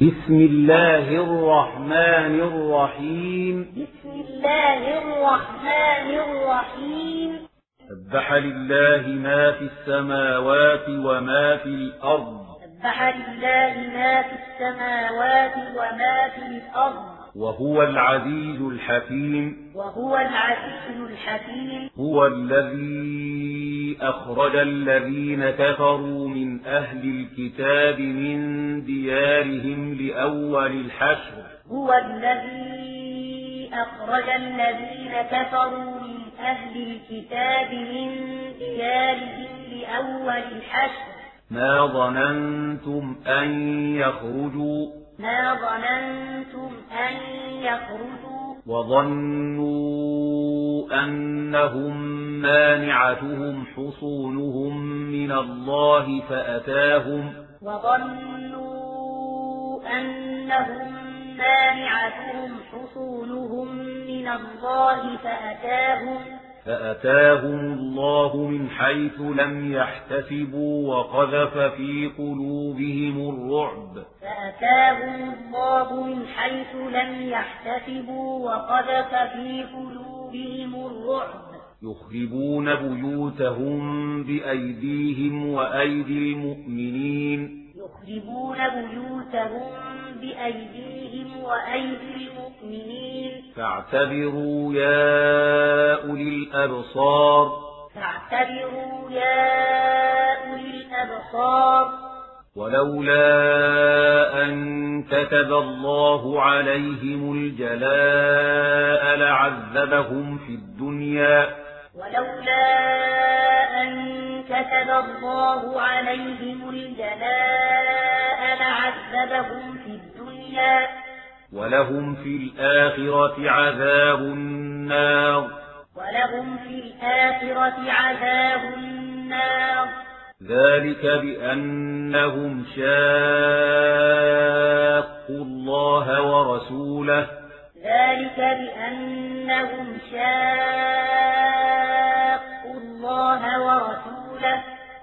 بسم الله الرحمن الرحيم. بسم الله الرحمن الرحيم. سبح لله ما في السماوات وما في الأرض. سبح لله ما في السماوات وما في الأرض. وهو العزيز الحكيم. وهو العزيز الحكيم. هو الذي أخرج الذين كفروا من أهل الكتاب من ديارهم لأول الحشر. هو الذي أخرج الذين كفروا من أهل الكتاب من ديارهم لأول الحشر. ما ظننتم أن يخرجوا؟ ما ظننتم أن يخرجوا. وظنوا أنهم مانعتهم حصونهم من الله فأتاهم وظنوا أنهم مانعتهم حصونهم من الله فأتاهم فأتاهم الله من حيث لم يحتسبوا وقذف في قلوبهم الرعب. فأتاهم الله من حيث لم يحتسبوا وقذف في قلوبهم الرعب. يخربون بيوتهم بأيديهم وأيدي المؤمنين. يخربون بيوتهم بأيديهم وأيدي المؤمنين. فاعتبروا يا أولي الأبصار. فاعتبروا يا أولي الأبصار. ولولا أن كتب الله عليهم الجلاء لعذبهم في الدنيا. ولولا أن كتب الله عليهم الجلاء لعذبهم في الدنيا. ولهم في الآخرة عذاب النار. ولهم في الآخرة عذاب النار. ذلك بأنهم شاقوا الله ورسوله. ذلك بأنهم شاقوا الله ورسوله.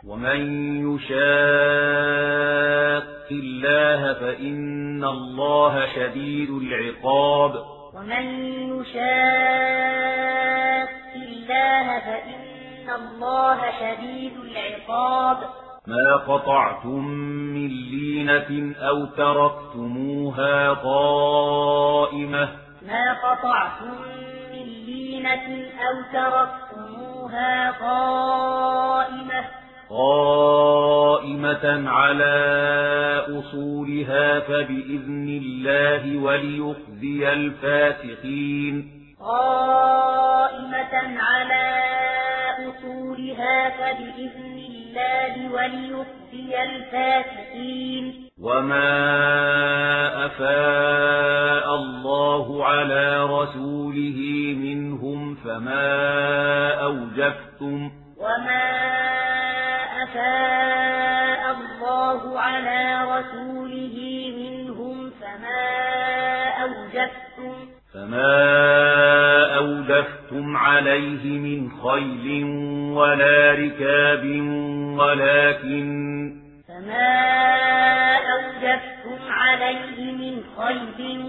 ومن يشاق الله فإن الله شديد العقاب. قطعتم من لينة أو تركتموها قائمة. ما قطعتم من لينة أو تركتموها قائمة. قائمة على أصولها فبإذن الله وليخزي الفاسقين قائمة على أصولها فبإذن الله وليخزي الفاسقين وما أفاء الله على رسوله منهم فما أوجفتم وما أفاء الله على رسوله منهم فما أوجفتم. فما أوجفتم عليه من خيل ولا ركاب ولكن فما أوجفتم عليه من خيل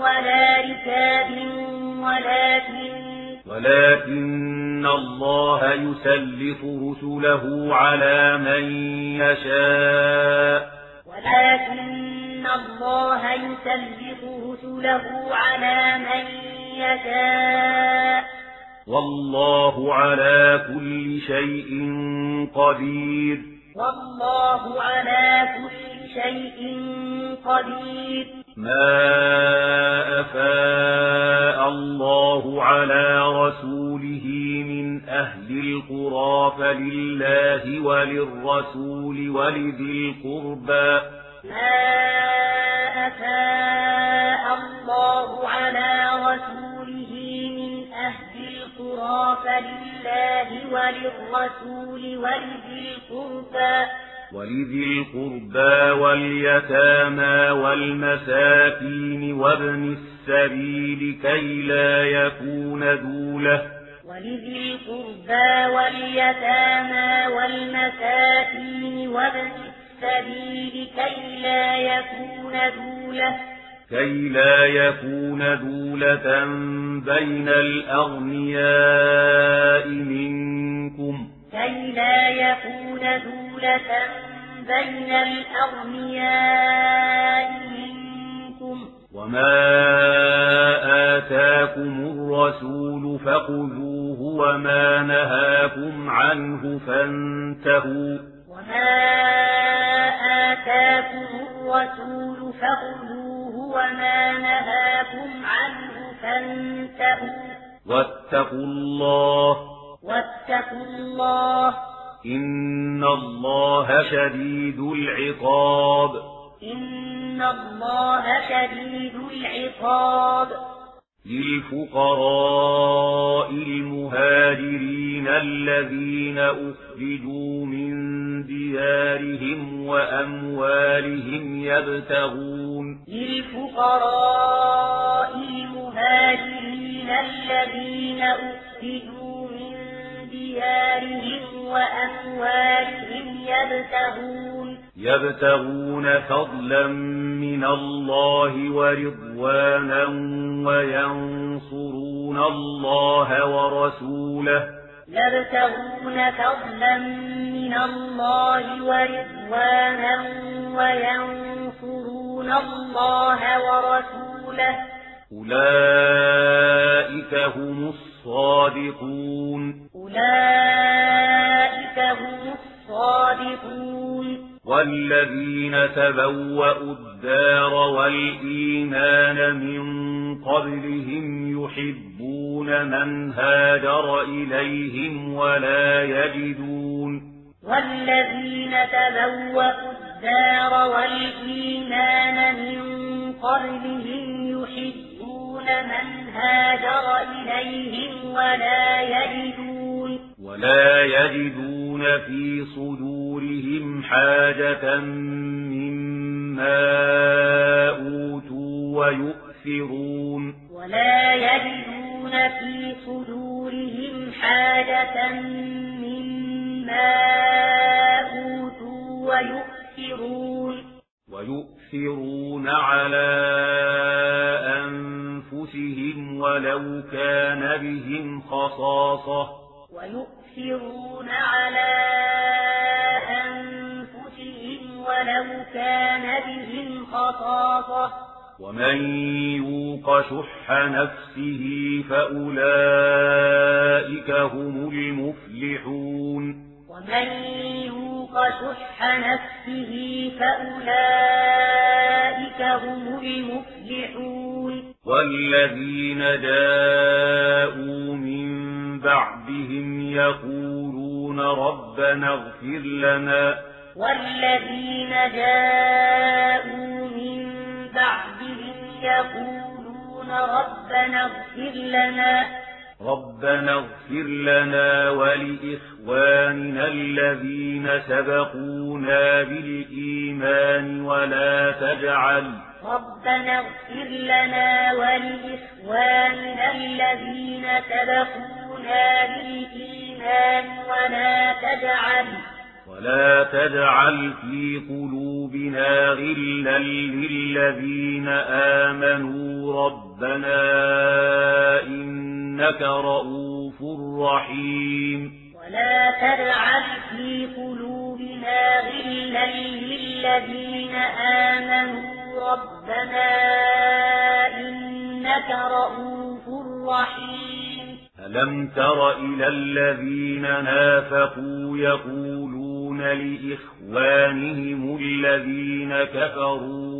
ولا ركاب ولكن ولكن الله يسلط رسله على من يشاء ولكن الله يسلط رسله على من يشاء والله على كل شيء قدير. والله على كل شيء قدير. ما أفاء الله على رسوله من أهل القرى فلله وللرسول ولذي القربى. ما أفاء الله على فلله وللرسول ولذي القربى. ولذي القربى واليتامى والمساكين وابن السبيل كي لا يكون دولة ولذي القربى واليتامى والمساكين وابن السبيل كي لا يكون دولة كي لا يكون دولة بين الأغنياء منكم؟ كي لا يكون دولة بين الأغنياء منكم؟ وما آتاكم الرسول فخذوه وما نهاكم عنه فانتهوا. وما آتاكم الرسول فخذوه وما نهاكم عنه فانتهوا. واتقوا الله. واتقوا الله. إن الله شديد العقاب. إن الله شديد العقاب. للفقراء المهاجرين الذين أخرجوا من ديارهم وأموالهم يبتغون للفقراء المهاجرين الذين أخرجوا من ديارهم وأموالهم يبتغون يبتغون فضلا من الله ورضوانا وينصرون الله ورسوله. يبتغون فضلا من الله ورضوانا وينصرون الله ورسوله أولئك هم الصادقون أولئك هم الصادقون والذين تبوأوا الدار والإيمان من قبلهم يحبون من هاجر إليهم ولا يجدون والذين تبوأوا الدار والإيمان من قبلهم يحبون من هاجر إليهم ولا يجدون ولا يجدون في صدورهم حاجة مما أوتوا ويؤثرون. ولا يجدون في صدورهم حاجة مما أوتوا ويؤثرون. ويؤثرون على أنفسهم ولو كان بهم خصاصة. ويؤثرون على أنفسهم ولو كان بهم خصاصة. ومن يوق شح نفسه فأولئك هم المفلحون. ومن شح نفسه فأولئك هم المفلحون. والذين جاءوا من بعدهم يقولون ربنا اغفر لنا. والذين جاءوا من بعدهم يقولون ربنا اغفر لنا. ربنا اغفر لنا ولإخواننا الذين سبقونا بالإيمان ولا تجعل ربنا اغفر لنا ولإخواننا الذين سبقونا بالإيمان ولا تجعل ولا تجعل في قلوبنا غلا للذين آمنوا ربنا إنك رؤوف رحيم. ولا تجعل في قلوبنا غلا للذين آمنوا ربنا إنك رؤوف رحيم. ألم تر إلى الذين نافقوا يقولون لإخوانهم الذين كفروا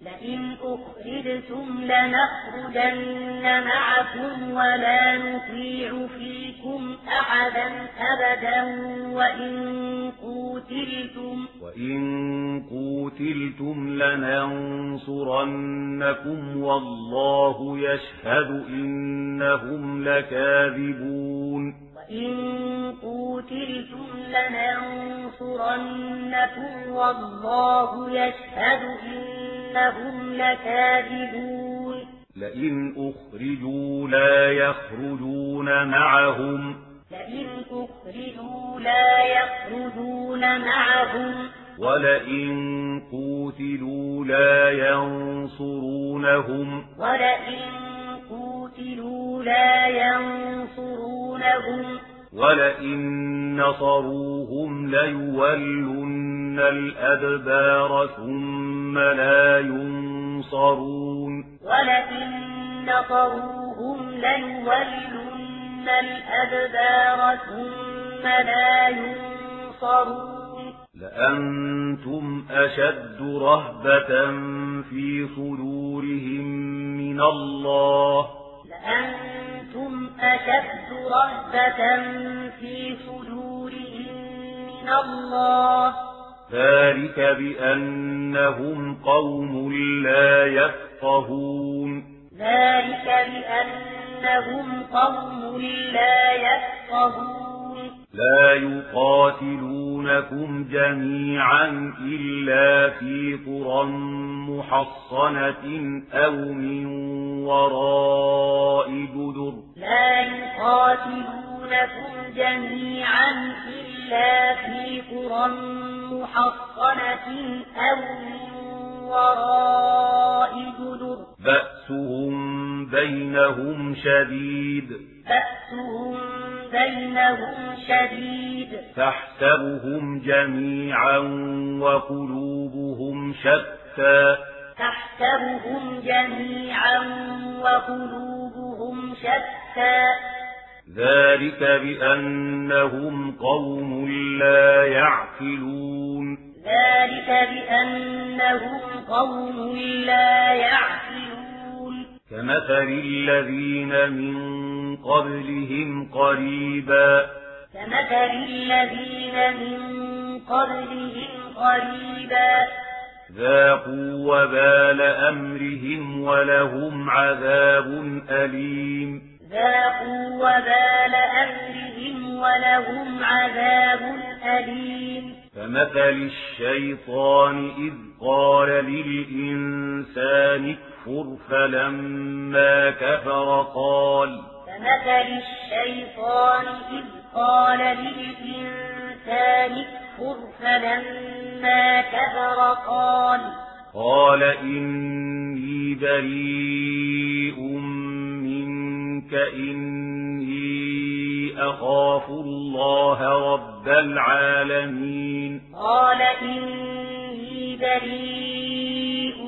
لئن أخرجتم لنخرجن معكم ولا نطيع فيكم أحدا أبدا وإن قوتلتم وإن قوتلتم لننصرنكم والله يشهد إنهم لكاذبون وإن قوتلتم لننصرنكم والله يشهد إنهم إنهم لكاذبون. لئن أخرجوا لا يخرجون معهم. لئن أخرجوا لا يخرجون معهم. ولئن قوتلوا لا ينصرونهم. ولئن قوتلوا لا ينصرونهم. ولئن نصروهم ليولن الأدبار ثم لا ينصرون ولئن نصروهم ليولن الأدبار ثم لا ينصرون لأنتم أشد رهبة في صدورهم من الله لأنتم أشد رهبة في صدورهم من الله. ذلك بأنهم قوم لا يفقهون. ذلك بأنهم قوم لا يفقهون. لا يقاتلونكم جميعا إلا في قرى محصنة أو من وراء جدر. لا يقاتلونكم جميعا إلا في قرى محصنة أو من وراء جدر. بأسهم بينهم شديد. بأسهم بينهم شديد. تحسبهم جميعا وقلوبهم شتى. تحسبهم جميعا وقلوبهم شتى. ذلك بأنهم قوم لا يعقلون. ذلك بأنهم قوم لا يعقلون. كمثل الذين من قبلهم قريبا. كمثل الذين من قبلهم قريبا. ذاقوا وبال أمرهم ولهم عذاب أليم. ذاقوا وبال أمرهم ولهم عذاب أليم. كمثل الشيطان إذ قال للإنسان اكفر فلما كفر قال كمثل الشيطان إذ قال للإنسان اكفر فلما كفر قال قال إني بريء منك إني أخاف الله رب العالمين. قال إني بريء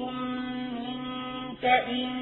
منك إني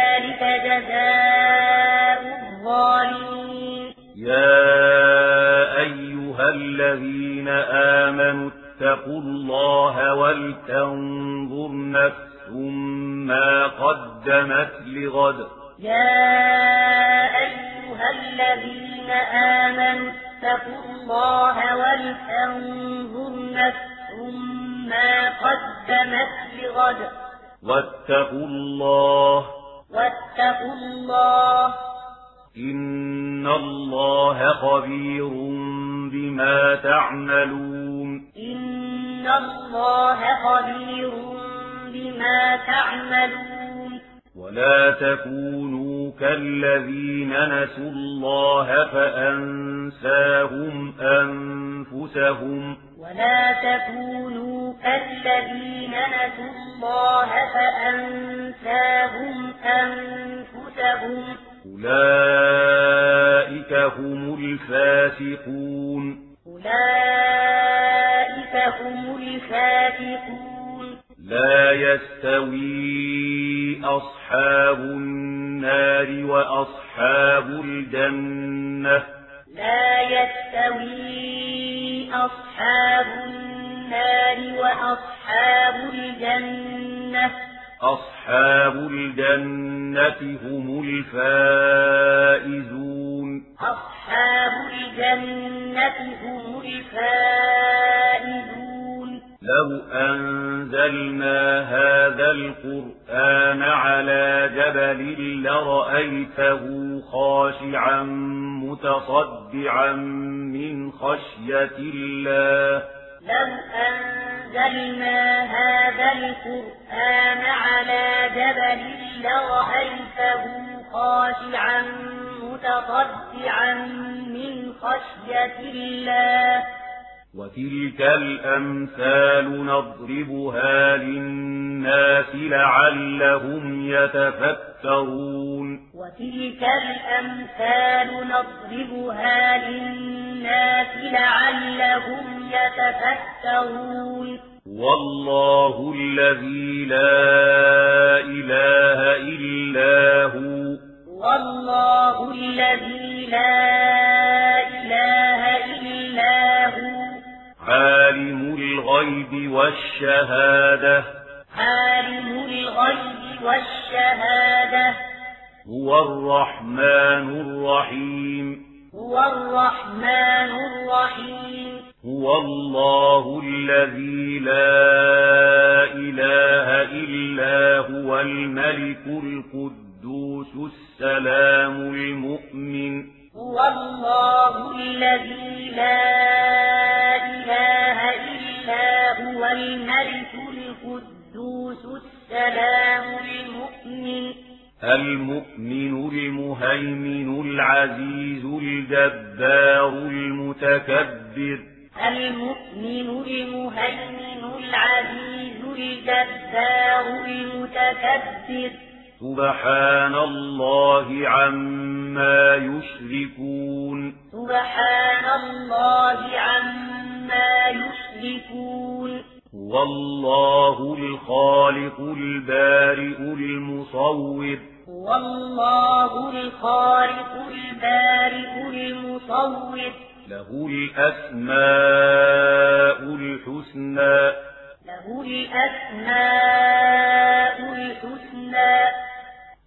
وذلك جزاء الظالمين. يا أيها الذين آمنوا اتقوا الله ولتنظر نفس ما قدمت لغد. يا أيها الذين آمنوا اتقوا الله ولتنظر نفس ما قدمت لغد. واتقوا الله واتقوا الله. إن الله خبير بما تعملون. إن الله خبير بما تعملون. ولا تكونوا كالذين نسوا الله فأنساهم أنفسهم. ولا تكونوا كالذين نسوا الله فأنساهم أنفسهم. أولئك الجنة هم الفائزون. أصحاب الجنة هم الفائزون. لو أنزلنا هذا القرآن على جبل لرأيته خاشعا متصدعا من خشية الله. لو أنزلنا هذا القرآن على جبل لرأيته خاشعا متصدعا من خشية الله وتلك الأمثال نضربها للناس لعلهم يتفكرون. وتلك الأمثال نضربها للناس لعلهم يتفكرون. والله الذي لا إله إلا هو. والله الذي لا إله إلا هو. الغيب والشهادة. عالم الغيب والشهادة. هو الرحمن الرحيم. هو الرحمن الرحيم. هو الله الذي لا إله إلا هو الملك القدوس السلام المؤمن. هو الله الذي لا إله إلا هو الملك القدوس السلام المؤمن. المؤمن المهيمن العزيز الجبار المتكبر. المؤمن المهيمن العزيز الجبار المتكبر. سبحان الله عما يشركون. سبحان الله عما يشركون هو الله الخالق البارئ المصور. هو الله الخالق البارئ المصور. له الأسماء الحسنى. له الأسماء الحسنى.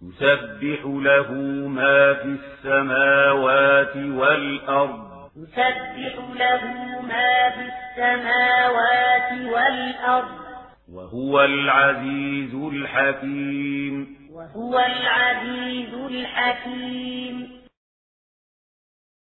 يسبح له ما في السماوات والأرض. يسبح له ما في السماوات والأرض. وهو العزيز الحكيم. وهو العزيز الحكيم.